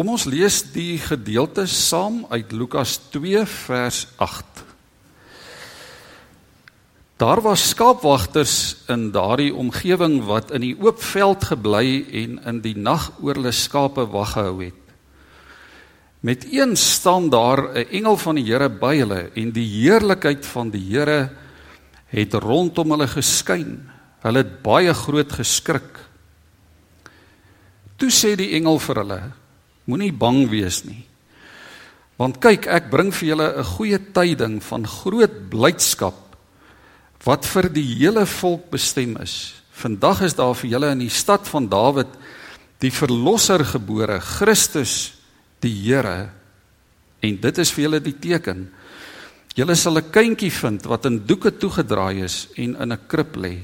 Kom ons lees die gedeelte saam uit Lukas 2 vers 8. Daar was skaapwagters in daardie omgewing wat in die oop veld gebly en in die nag oor hulle skape wag gehou het. Met een staan daar 'n engel van die Here by hulle en die heerlikheid van die Here het rondom hulle geskyn. Hulle het baie groot geskrik. Toe sê die engel vir hulle: Moenie bang wees nie. Want kyk, ek bring vir julle 'n goeie tyding van groot blydskap wat vir die hele volk bestem is. Vandag is daar vir julle in die stad van Dawid die verlosser gebore, Christus die Here. En dit is vir julle die teken. Julle sal 'n kindjie vind wat in doeke toegedraai is en in 'n krib lê.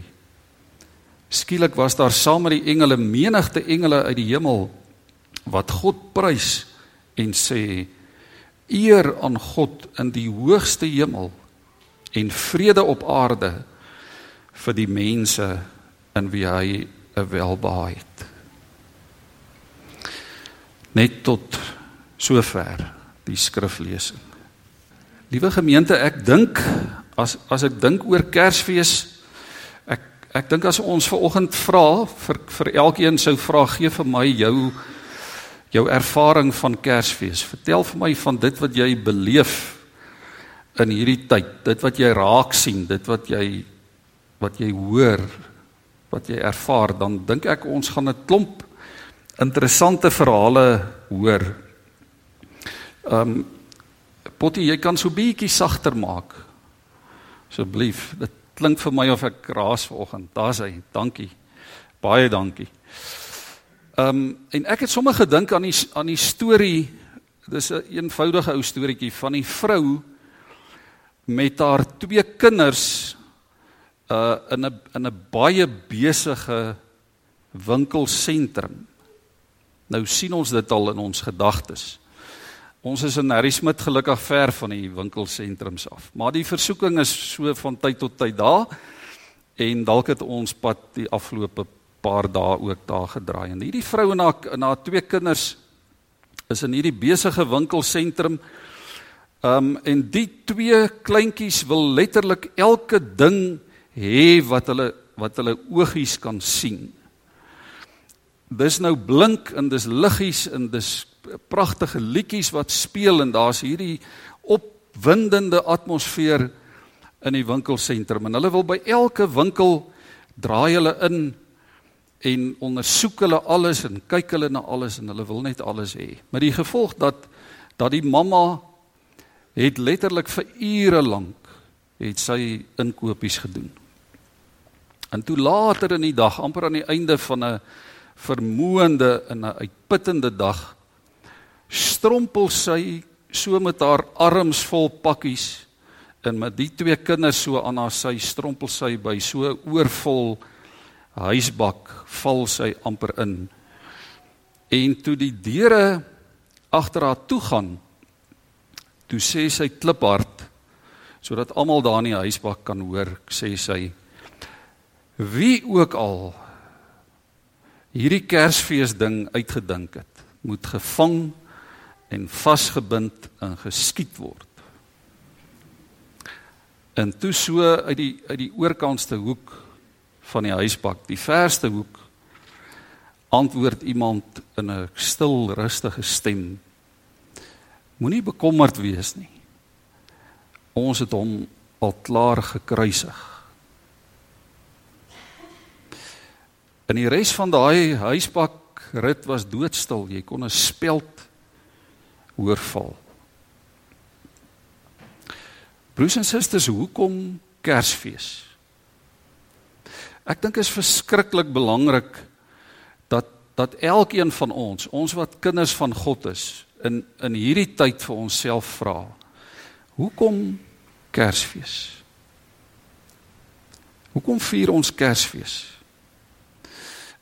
Skielik was daar saam met die engele menigte engele uit die hemel wat God prys en sê: Eer aan God in die hoogste hemel en vrede op aarde vir die mense in wie hy 'n welbehae het. Net tot sover die skriflesing. Liewe gemeente, ek dink as as ek dink oor Kersfees ek ek dink as ons ver oggend vra vir vir elkeen sou vra gee vir my jou jou ervaring van Kersfees. Vertel vir my van dit wat jy beleef in hierdie tyd, dit wat jy raak sien, dit wat jy wat jy hoor, wat jy ervaar, dan dink ek ons gaan 'n klomp interessante verhale hoor. Ehm um, Potty, jy kan so bietjie sagter maak. Asseblief. Dit klink vir my of ek raas vanoggend. Daar's hy. Dankie. Baie dankie. Ehm um, en ek het sommer gedink aan die aan die storie. Dis 'n een eenvoudige ou storieetjie van die vrou met haar twee kinders uh in 'n in 'n baie besige winkelsentrum. Nou sien ons dit al in ons gedagtes. Ons is in Harry Smit gelukkig ver van die winkelsentrums af, maar die versoeking is so van tyd tot tyd daar en dalk het ons pad die afgelope paar dae ook daar gedraai. En hierdie vrou en haar en haar twee kinders is in hierdie besige winkelsentrum Um en die twee kleintjies wil letterlik elke ding hê wat hulle wat hulle oogies kan sien. Dis nou blink en dis liggies en dis pragtige liedjies wat speel en daar's hierdie opwindende atmosfeer in die winkelsentrum en hulle wil by elke winkel draai hulle in en ondersoek hulle alles en kyk hulle na alles en hulle wil net alles hê. Maar die gevolg dat dat die mamma het letterlik vir ure lank het sy inkopies gedoen. En toe later in die dag, amper aan die einde van 'n vermoënde en 'n uitputtende dag, strompel sy so met haar arms vol pakkies en met die twee kinders so aan haar sy strompel sy by so oorvol huisbak val sy amper in. En toe die deure agter haar toe gaan, Toe sê sy kliphard sodat almal daar in die huisbak kan hoor, sê sy wie ook al hierdie Kersfees ding uitgedink het, moet gevang en vasgebind en geskiet word. En toe so uit die uit die oorkantste hoek van die huisbak, die verste hoek, antwoord iemand in 'n stil, rustige stem Moenie bekommerd wees nie. Ons het hom al klaar gekruisig. In die res van daai huispak rit was doodstil. Jy kon 'n speld hoor val. Broers en susters, hoekom Kersfees? Ek dink is verskriklik belangrik dat dat elkeen van ons, ons wat kinders van God is, in in hierdie tyd vir onsself vra. Hoekom Kersfees? Hoekom vier ons Kersfees?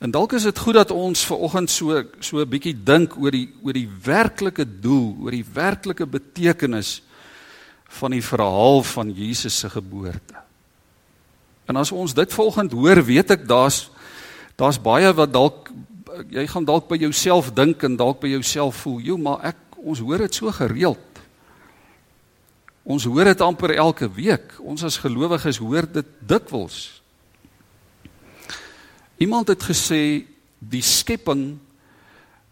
En dalk is dit goed dat ons ver oggend so so 'n bietjie dink oor die oor die werklike doel, oor die werklike betekenis van die verhaal van Jesus se geboorte. En as ons dit volgend hoor, weet ek daar's daar's baie wat dalk jy gaan dalk by jouself dink en dalk by jouself voel, "Jo, maar ek ons hoor dit so gereeld." Ons hoor dit amper elke week. Ons as gelowiges hoor dit dikwels. Iemand het gesê die skepping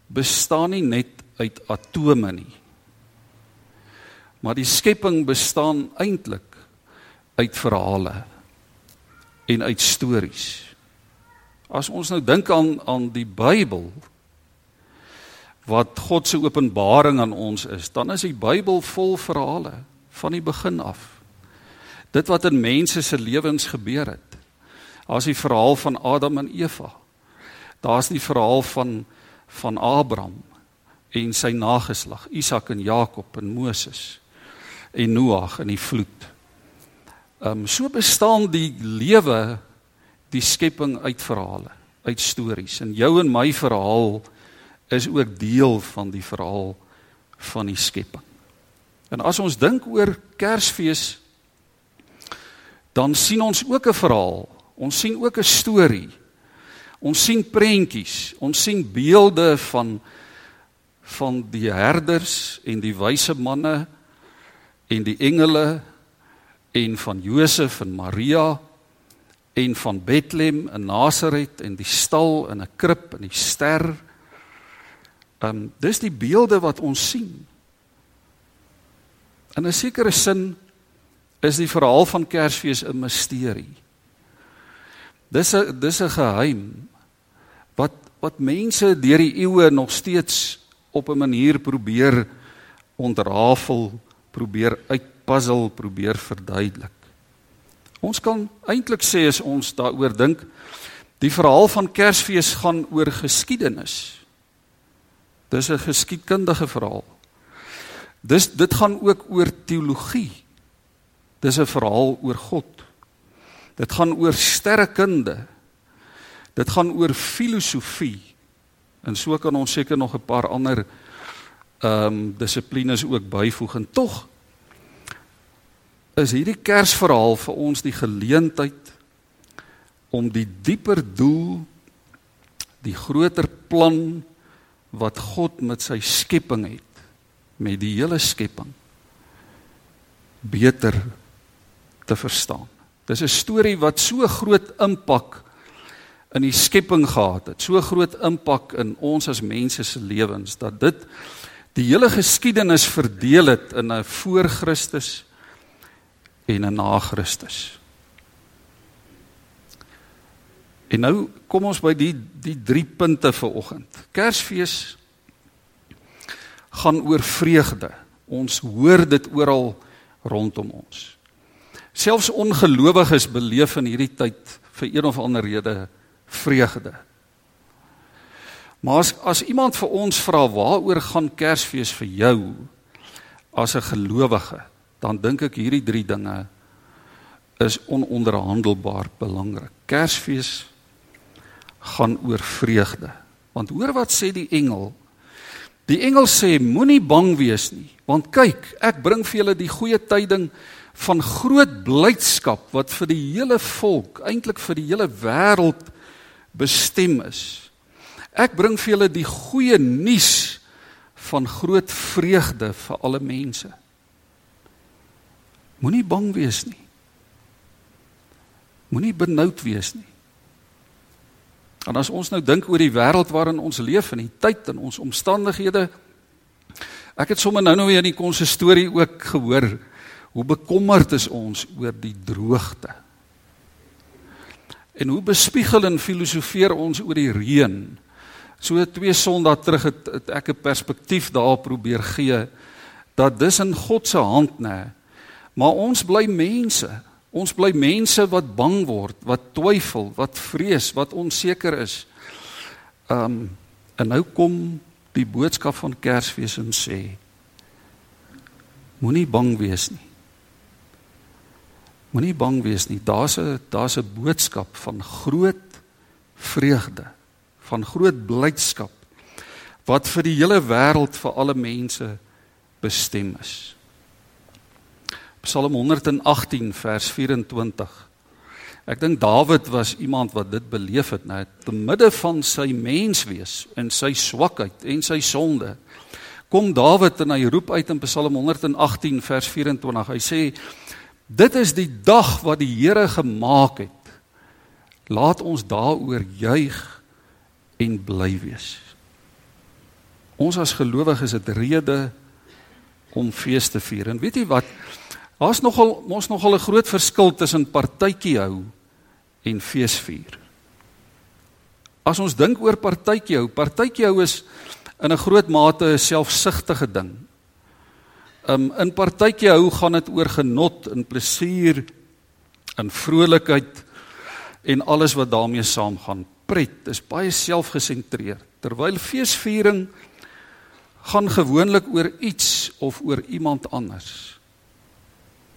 bestaan nie net uit atome nie. Maar die skepping bestaan eintlik uit verhale en uit stories. As ons nou dink aan aan die Bybel wat God se openbaring aan ons is, dan is die Bybel vol verhale van die begin af. Dit wat in mense se lewens gebeur het. Daar's die verhaal van Adam en Eva. Daar's die verhaal van van Abraham en sy nageslag, Isak en Jakob en Moses en Noag en die vloed. Ehm um, so bestaan die lewe die skepping uit verhale, uit stories. En jou en my verhaal is ook deel van die verhaal van die skepping. En as ons dink oor Kersfees dan sien ons ook 'n verhaal. Ons sien ook 'n storie. Ons sien prentjies, ons sien beelde van van die herders en die wyse manne en die engele en van Josef en Maria en van Bethlehem in Nasaret en die stal in 'n krib en die ster. Ehm um, dis die beelde wat ons sien. In 'n sekere sin is die verhaal van Kersfees 'n misterie. Dis 'n dis 'n geheim wat wat mense deur die eeue nog steeds op 'n manier probeer ontrafel, probeer uitpuzzle, probeer verduidelik. Ons kan eintlik sê as ons daaroor dink, die verhaal van Kersfees gaan oor geskiedenis. Dis 'n geskiedkundige verhaal. Dis dit gaan ook oor teologie. Dis 'n verhaal oor God. Dit gaan oor sterrekunde. Dit gaan oor filosofie. En so kan ons seker nog 'n paar ander ehm um, dissiplines ook byvoeg en tog is hierdie Kersverhaal vir ons die geleentheid om die dieper doel die groter plan wat God met sy skepping het met die hele skepping beter te verstaan. Dis 'n storie wat so groot impak in die skepping gehad het, so groot impak in ons as mense se lewens dat dit die hele geskiedenis verdeel het in 'n voor Christus en 'n na Christus. En nou kom ons by die die drie punte vir oggend. Kersfees gaan oor vreugde. Ons hoor dit oral rondom ons. Selfs ongelowiges beleef in hierdie tyd vir een of ander rede vreugde. Maar as as iemand vir ons vra waaroor gaan Kersfees vir jou as 'n gelowige, dan dink ek hierdie drie dinge is ononderhandelbaar belangrik. Kersfees gaan oor vreugde. Want hoor wat sê die engel? Die engel sê moenie bang wees nie, want kyk, ek bring vir julle die goeie tyding van groot blydskap wat vir die hele volk, eintlik vir die hele wêreld bestem is. Ek bring vir julle die goeie nuus van groot vreugde vir alle mense. Moenie bang wees nie. Moenie benoud wees nie. En as ons nou dink oor die wêreld waarin ons leef en die tyd en ons omstandighede ek het sommer nou-nou weer in die konsistorie ook gehoor hoe bekommerd is ons oor die droogte. En hoe bespiegel en filosofeer ons oor die reën? So twee Sondae terug het, het ek 'n perspektief daar probeer gee dat dis in God se hand nê. Maar ons bly mense. Ons bly mense wat bang word, wat twyfel, wat vrees, wat onseker is. Um en nou kom die boodskap van Kersfees en sê Moenie bang wees nie. Moenie bang wees nie. Daar's 'n daar's 'n boodskap van groot vreugde, van groot blydskap wat vir die hele wêreld vir alle mense bestem is. Psalm 118 vers 24 Ek dink Dawid was iemand wat dit beleef het, net te midde van sy menswees en sy swakheid en sy sonde. Kom Dawid en hy roep uit in Psalm 118 vers 24. Hy sê: "Dit is die dag wat die Here gemaak het. Laat ons daaroor juig en bly wees." Ons as gelowiges het rede om fees te vier. En weet jy wat? Daar's nogal ons nogal 'n groot verskil tussen partytjie hou en feesvier. As ons dink oor partytjie hou, partytjie hou is in 'n groot mate 'n selfsugtige ding. Um in partytjie hou gaan dit oor genot en plesier en vrolikheid en alles wat daarmee saamgaan. Pret is baie selfgesentreerd. Terwyl feesviering gaan gewoonlik oor iets of oor iemand anders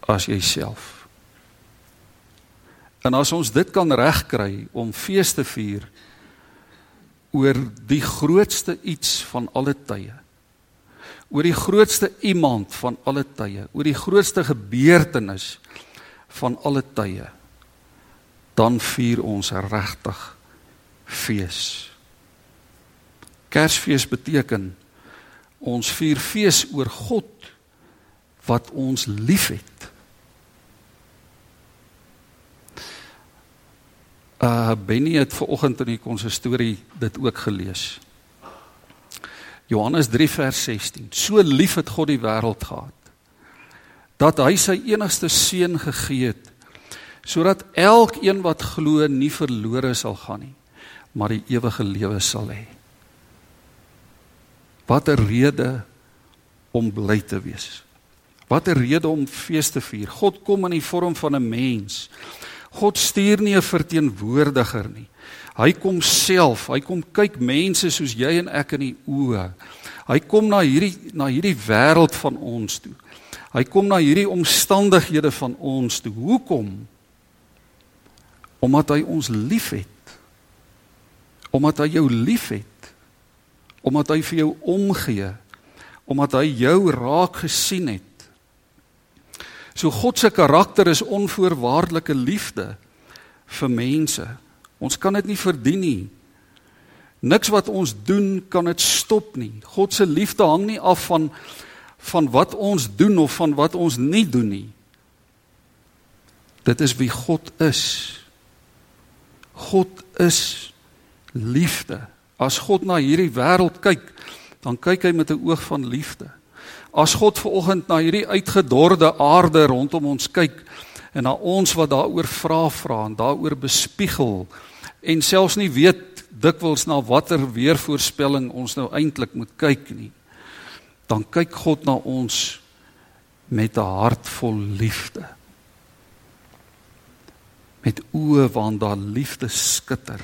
as jouself. En as ons dit kan regkry om fees te vier oor die grootste iets van alle tye. Oor die grootste iemand van alle tye, oor die grootste gebeurtenis van alle tye, dan vier ons regtig fees. Kersfees beteken ons vier fees oor God wat ons liefhet. Uh Benny het vanoggend in die konsistorie dit ook gelees. Johannes 3 vers 16. So lief het God die wêreld gehad dat hy sy enigste seun gegee het sodat elkeen wat glo nie verlore sal gaan nie, maar die ewige lewe sal hê. Wat 'n rede om bly te wees. Wat 'n rede om fees te vier. God kom in die vorm van 'n mens. God stuur nie 'n verteenwoordiger nie. Hy kom self, hy kom kyk mense soos jy en ek in die oë. Hy kom na hierdie na hierdie wêreld van ons toe. Hy kom na hierdie omstandighede van ons toe. Hoekom? Omdat hy ons liefhet. Omdat hy jou liefhet. Omdat hy vir jou omgee. Omdat hy jou raak gesien het. So God se karakter is onvoorwaardelike liefde vir mense. Ons kan dit nie verdien nie. Niks wat ons doen kan dit stop nie. God se liefde hang nie af van van wat ons doen of van wat ons nie doen nie. Dit is wie God is. God is liefde. As God na hierdie wêreld kyk, dan kyk hy met 'n oog van liefde. As God ver oggend na hierdie uitgedorde aarde rondom ons kyk en na ons wat daaroor vra vra en daaroor bespiegel en selfs nie weet dikwels na watter weervoorspelling ons nou eintlik moet kyk nie dan kyk God na ons met 'n hart vol liefde. Met oë waarin daar liefde skitter.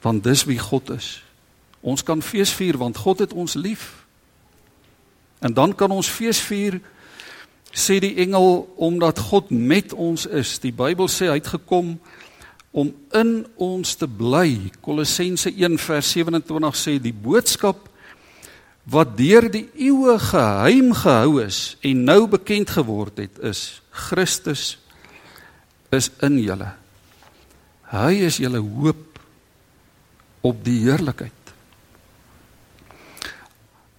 Want dis wie God is. Ons kan fees vier want God het ons lief En dan kan ons fees vier sê die engel omdat God met ons is. Die Bybel sê hy het gekom om in ons te bly. Kolossense 1:27 sê die boodskap wat deur die eeue geheim gehou is en nou bekend geword het is Christus is in julle. Hy is julle hoop op die heerlikheid.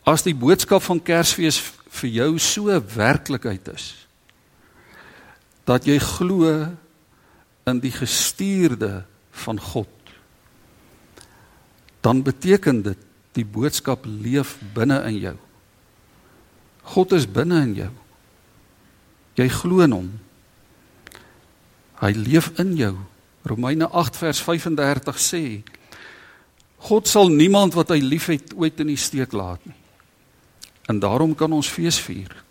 As die boodskap van Kersfees vir jou so werklikheid is dat jy glo in die gestuurde van God dan beteken dit die boodskap leef binne in jou. God is binne in jou. Jy glo in hom. Hy leef in jou. Romeine 8 vers 35 sê God sal niemand wat hy liefhet ooit in die steek laat nie. En daarom kan ons fees vier.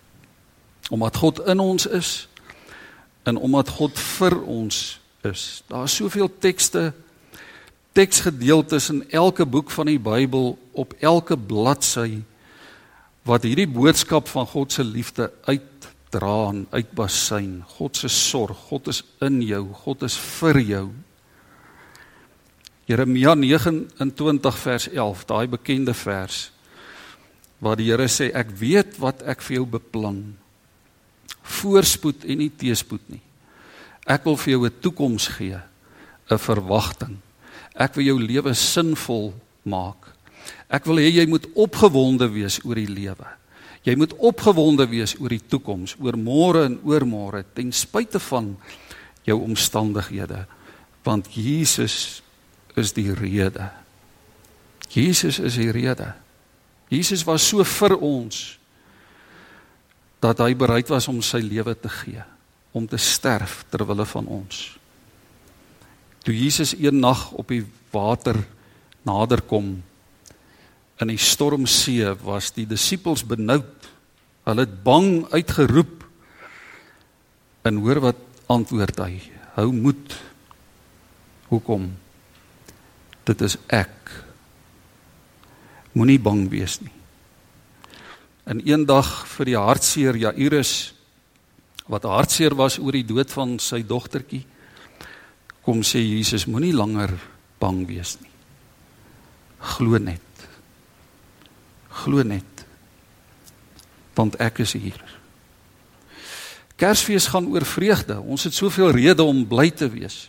Omdat God in ons is en omdat God vir ons is. Daar is soveel tekste teksgedeeltes in elke boek van die Bybel op elke bladsy wat hierdie boodskap van God se liefde uitdra en uitbasyn. God se sorg, God is in jou, God is vir jou. Jeremia 29 vers 11, daai bekende vers waar die Here sê ek weet wat ek vir jou beplan voorspoed en nie teespoed nie Ek wil vir jou 'n toekoms gee, 'n verwagting. Ek wil jou lewe sinvol maak. Ek wil hê jy moet opgewonde wees oor die lewe. Jy moet opgewonde wees oor die toekoms, oor môre en oormôre ten spyte van jou omstandighede, want Jesus is die rede. Jesus is die rede. Jesus was so vir ons dat hy bereid was om sy lewe te gee, om te sterf ter wille van ons. Toe Jesus een nag op die water naderkom in die stormsee, was die disippels benoud. Hulle het bang uitgeroep. En hoor wat antwoord hy? Hou moed. Hoekom? Dit is ek Moenie bang wees nie. In eendag vir die hartseer Jairus wat hartseer was oor die dood van sy dogtertjie, kom sê Jesus moenie langer bang wees nie. Glo net. Glo net. Want ek is hier. Kersfees gaan oor vreugde. Ons het soveel redes om bly te wees.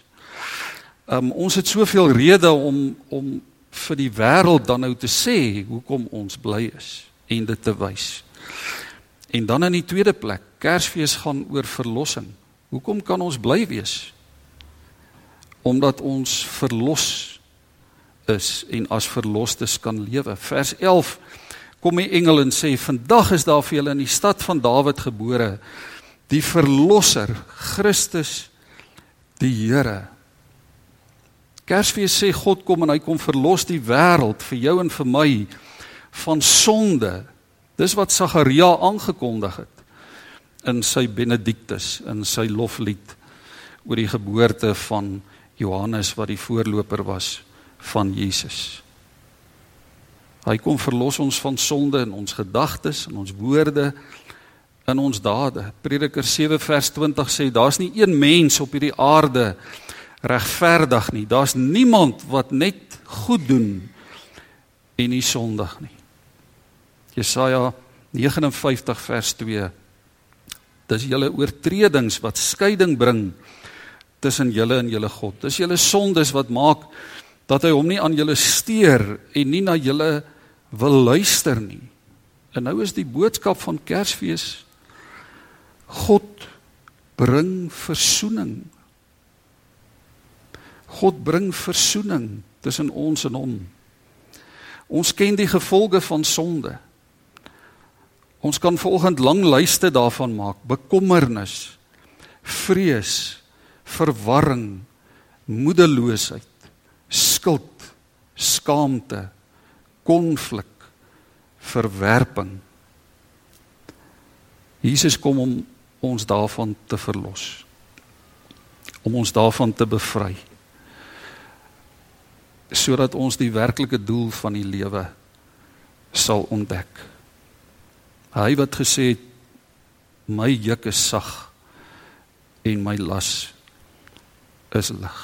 Um ons het soveel redes om om vir die wêreld dan nou te sê hoekom ons bly is en dit te wys. En dan in die tweede plek, Kersfees gaan oor verlossing. Hoekom kan ons bly wees? Omdat ons verlos is en as verlosters kan lewe. Vers 11 kom die engel en sê: "Vandag is daar vir julle in die stad van Dawid gebore die verlosser, Christus die Here." Kersfees sê God kom en hy kom verlos die wêreld vir jou en vir my van sonde. Dis wat Sagaria aangekondig het in sy Benedictus in sy loflied oor die geboorte van Johannes wat die voorloper was van Jesus. Hy kom verlos ons van sonde in ons gedagtes en ons woorde in ons dade. Prediker 7 vers 20 sê daar's nie een mens op hierdie aarde regverdig nie. Daar's niemand wat net goed doen en nie sondig nie. Jesaja 59 vers 2. Dis julle oortredings wat skeiding bring tussen julle en julle God. Dis julle sondes wat maak dat hy hom nie aan julle steur en nie na julle wil luister nie. En nou is die boodskap van Kersfees God bring verzoening God bring verzoening tussen ons en hom. Ons ken die gevolge van sonde. Ons kan volgens lang lyste daarvan maak: bekommernis, vrees, verwarring, moedeloosheid, skuld, skaamte, konflik, verwerping. Jesus kom om ons daarvan te verlos. Om ons daarvan te bevry sodat ons die werklike doel van die lewe sal ontdek. Hy wat gesê het my juk is sag en my las is lig.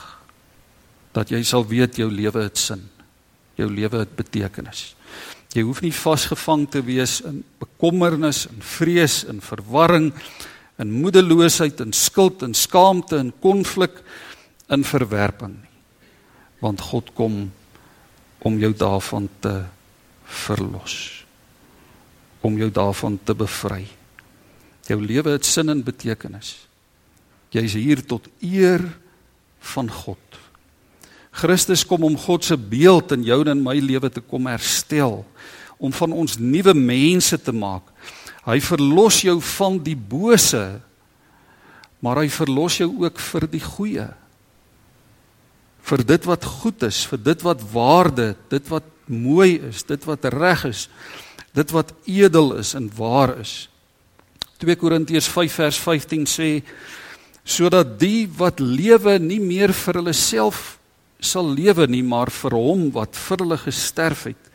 Dat jy sal weet jou lewe het sin. Jou lewe het betekenis. Jy hoef nie vasgevang te wees in bekommernis en vrees en verwarring en moedeloosheid en skuld en skaamte en konflik in verwerping nie want God kom om jou daarvan te verlos. Om jou daarvan te bevry. Jou lewe het sin en betekenis. Jy's hier tot eer van God. Christus kom om God se beeld in jou en my lewe te kom herstel. Om van ons nuwe mense te maak. Hy verlos jou van die bose maar hy verlos jou ook vir die goeie vir dit wat goed is, vir dit wat waarde, dit wat mooi is, dit wat reg is, dit wat edel is en waar is. 2 Korintiërs 5 vers 15 sê sodat die wat lewe nie meer vir hulle self sal lewe nie, maar vir hom wat vir hulle gesterf het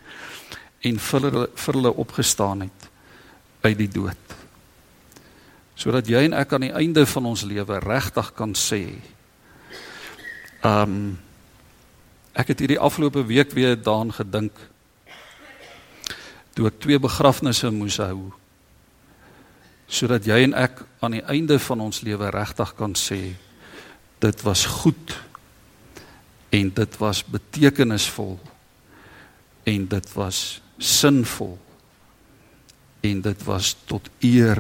en vir hulle vir hulle opgestaan het uit die dood. Sodat jy en ek aan die einde van ons lewe regtig kan sê Ehm um, ek het hierdie afgelope week weer daaraan gedink. Toe ek twee begrafnisse moes hou sodat jy en ek aan die einde van ons lewe regtig kan sê dit was goed en dit was betekenisvol en dit was sinvol en dit was tot eer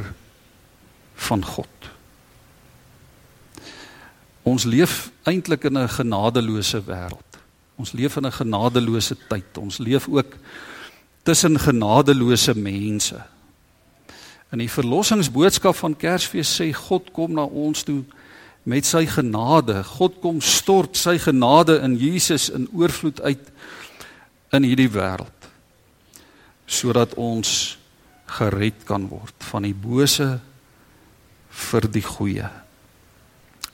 van God. Ons leef eintlik in 'n genadeloose wêreld. Ons leef in 'n genadeloose tyd. Ons leef ook tussen genadeloose mense. In die verlossingsboodskap van Kersfees sê God kom na ons toe met sy genade. God kom stort sy genade in Jesus in oorvloed uit in hierdie wêreld sodat ons gered kan word van die bose vir die goeie.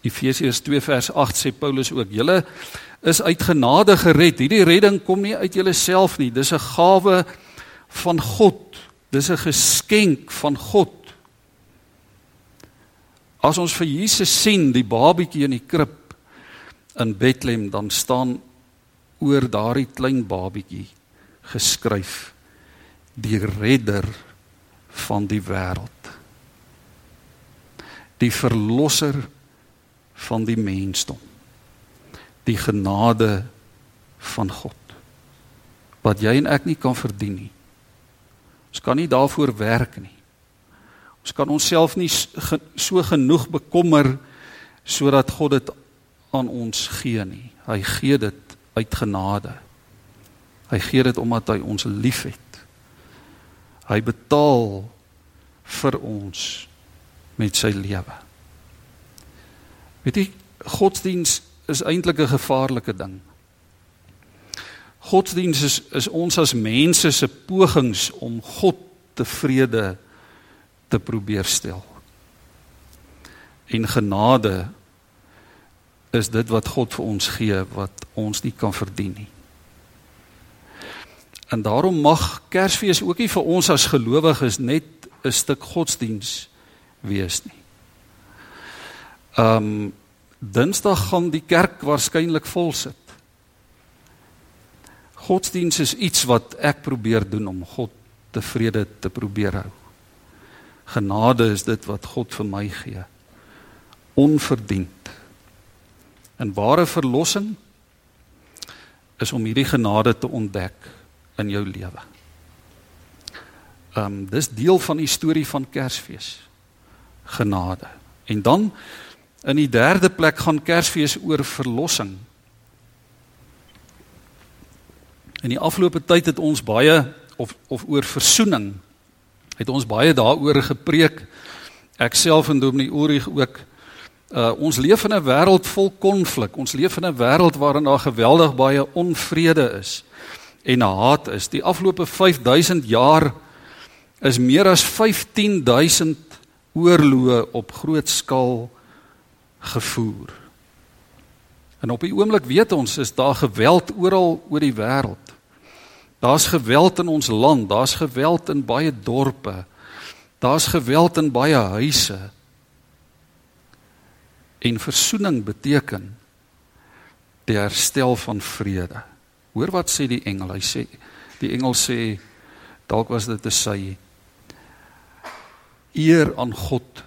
Efesiërs 2 vers 8 sê Paulus ook: "Julle is uit genade gered. Hierdie redding kom nie uit julleself nie. Dis 'n gawe van God. Dis 'n geskenk van God. As ons vir Jesus sien, die babietjie in die krib in Bethlehem, dan staan oor daardie klein babietjie geskryf: Die redder van die wêreld. Die verlosser van die mensdom die genade van God wat jy en ek nie kan verdien nie. Ons kan nie daarvoor werk nie. Ons kan onsself nie so genoeg bekommer sodat God dit aan ons gee nie. Hy gee dit uit genade. Hy gee dit omdat hy ons liefhet. Hy betaal vir ons met sy lewe. Weet jy, godsdiens is eintlik 'n gevaarlike ding. Godsdiens is is ons as mense se pogings om God tevrede te probeer stel. En genade is dit wat God vir ons gee wat ons nie kan verdien nie. En daarom mag Kersfees ook nie vir ons as gelowiges net 'n stuk godsdiens wees nie. Ehm um, Dinsdag gaan die kerk waarskynlik vol sit. Godsdiens is iets wat ek probeer doen om God tevrede te probeer hou. Genade is dit wat God vir my gee. Onverdiend. En ware verlossing is om hierdie genade te ontdek in jou lewe. Ehm um, dis deel van die storie van Kersfees. Genade. En dan In die derde plek gaan Kersfees oor verlossing. In die afgelope tyd het ons baie of of oor versoening het ons baie daaroor gepreek. Ek self en Dominee Ulrich ook. Uh ons leef in 'n wêreld vol konflik. Ons leef in 'n wêreld waarin daar geweldig baie onvrede is en haat is. Die afgelope 5000 jaar is meer as 15000 oorloë op groot skaal gevoer. En op die oomblik weet ons is daar geweld oral oor die wêreld. Daar's geweld in ons land, daar's geweld in baie dorpe. Daar's geweld in baie huise. En versoening beteken die herstel van vrede. Hoor wat sê die engel? Hy sê die engel sê dalk was dit 'n sy eer aan God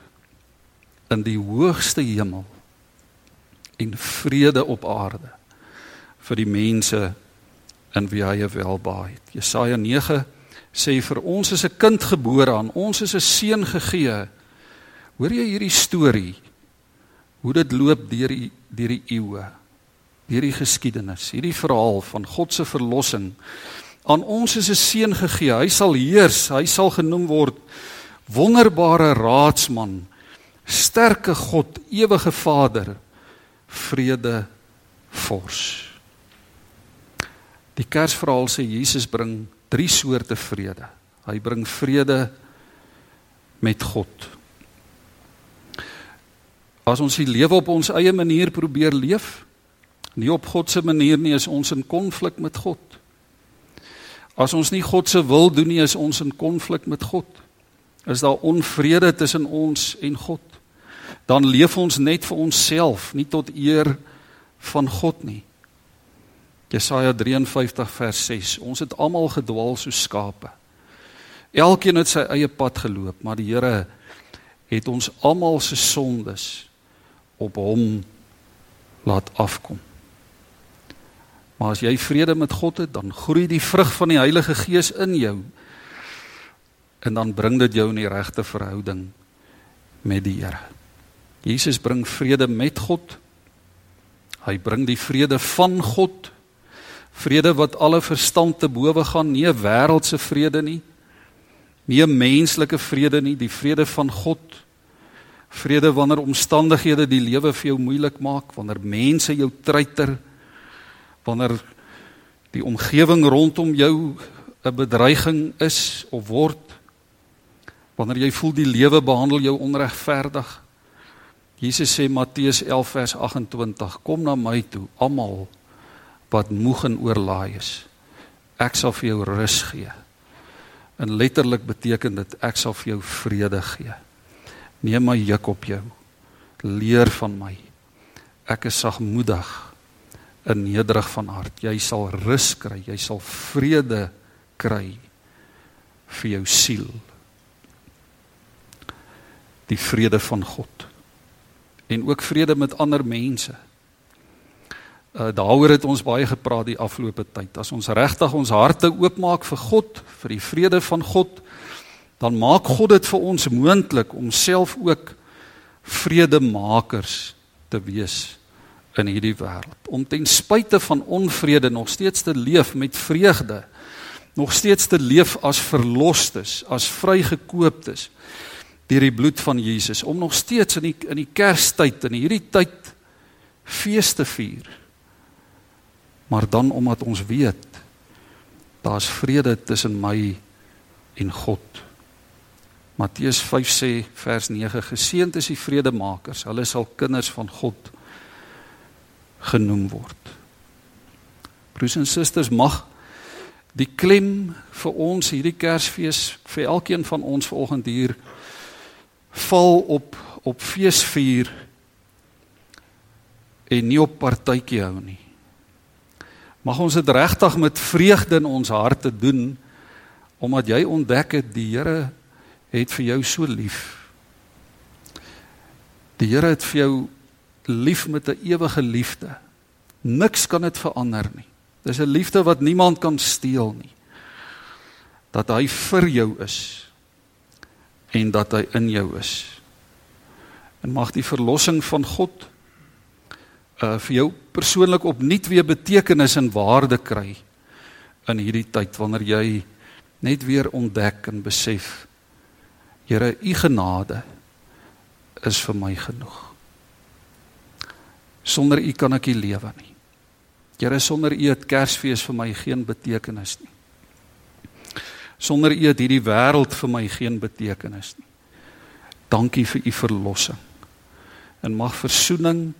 in die hoogste hemel en vrede op aarde vir die mense in wie hy welbaai het. Jesaja 9 sê vir ons is 'n kind gebore aan ons is 'n seun gegee. Hoor jy hierdie storie? Hoe dit loop deur die deur die eeue. Deur die geskiedenis, hierdie verhaal van God se verlossing. Aan ons is 'n seun gegee. Hy sal heers, hy sal genoem word wonderbare raadsman, sterke God, ewige Vader, vrede vors. Die Kersverhaal sê Jesus bring drie soorte vrede. Hy bring vrede met God. As ons die lewe op ons eie manier probeer leef, nie op God se manier nie, is ons in konflik met God. As ons nie God se wil doen nie, is ons in konflik met God. Is daar onvrede tussen ons en God? Dan leef ons net vir onsself, nie tot eer van God nie. Jesaja 53 vers 6. Ons het almal gedwaal soos skape. Elkeen het sy eie pad geloop, maar die Here het ons almal se sondes op hom laat afkom. Maar as jy vrede met God het, dan groei die vrug van die Heilige Gees in jou. En dan bring dit jou in die regte verhouding met die Here. Jesus bring vrede met God. Hy bring die vrede van God. Vrede wat alle verstand te bowe gaan, nie 'n wêreldse vrede nie. Nie 'n menslike vrede nie, die vrede van God. Vrede wanneer omstandighede die lewe vir jou moeilik maak, wanneer mense jou treiter, wanneer die omgewing rondom jou 'n bedreiging is of word. Wanneer jy voel die lewe behandel jou onregverdig. Jesus sê Matteus 11 vers 28: Kom na my toe, almal wat moeg en oorlaai is. Ek sal vir jou rus gee. En letterlik beteken dit ek sal vir jou vrede gee. Neem my juk op jou. Leer van my. Ek is sagmoedig en nederig van hart. Jy sal rus kry, jy sal vrede kry vir jou siel. Die vrede van God en ook vrede met ander mense. Uh daaroor het ons baie gepraat die afgelope tyd. As ons regtig ons harte oopmaak vir God, vir die vrede van God, dan maak God dit vir ons moontlik om self ook vredemakers te wees in hierdie wêreld. Om ten spyte van onvrede nog steeds te leef met vreugde, nog steeds te leef as verlosters, as vrygekooptes deur die bloed van Jesus om nog steeds in die in die Kerstyd en hierdie tyd fees te vier. Maar dan omdat ons weet daar's vrede tussen my en God. Matteus 5 sê vers 9 geseënd is die vredemakers hulle sal kinders van God genoem word. Broers en susters mag die klem vir ons hierdie Kersfees vir elkeen van ons vanoggend hier val op op feesvier en nie op partytjie hou nie. Mag ons dit regtig met vreugde in ons harte doen omdat jy ontdek het die Here het vir jou so lief. Die Here het vir jou lief met 'n ewige liefde. Niks kan dit verander nie. Dis 'n liefde wat niemand kan steel nie. Dat hy vir jou is en dat hy in jou is. En mag die verlossing van God uh vir jou persoonlik opnuut weer betekenis en waarde kry in hierdie tyd wanneer jy net weer ontdek en besef Here u genade is vir my genoeg. Sonder u kan ek nie lewe nie. Here sonder u het Kersfees vir my geen betekenis nie. Sonder U het hierdie wêreld vir my geen betekenis nie. Dankie vir U verlossing. En mag verzoening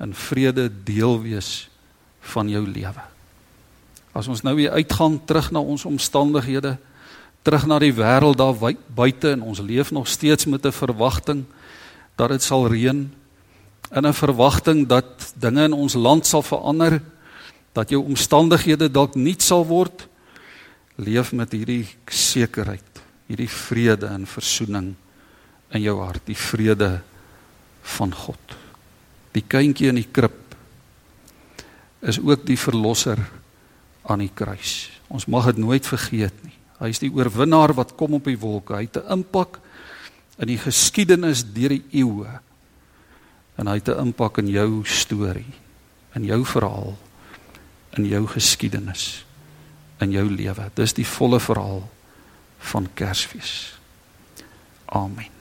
en vrede deel wees van jou lewe. As ons nou weer uitgaan terug na ons omstandighede, terug na die wêreld daar buite en ons leef nog steeds met 'n verwagting dat dit sal reën, in 'n verwagting dat dinge in ons land sal verander, dat jou omstandighede dalk nuut sal word, leef met hierdie sekerheid, hierdie vrede en versoening in jou hart, die vrede van God. Die kindjie in die krib is ook die verlosser aan die kruis. Ons mag dit nooit vergeet nie. Hy is die oorwinnaar wat kom op die wolke. Hy het 'n impak in die geskiedenis deur die eeue. En hy het 'n impak in jou storie, in jou verhaal, in jou geskiedenis in jou lewe. Dis die volle verhaal van Kersfees. Amen.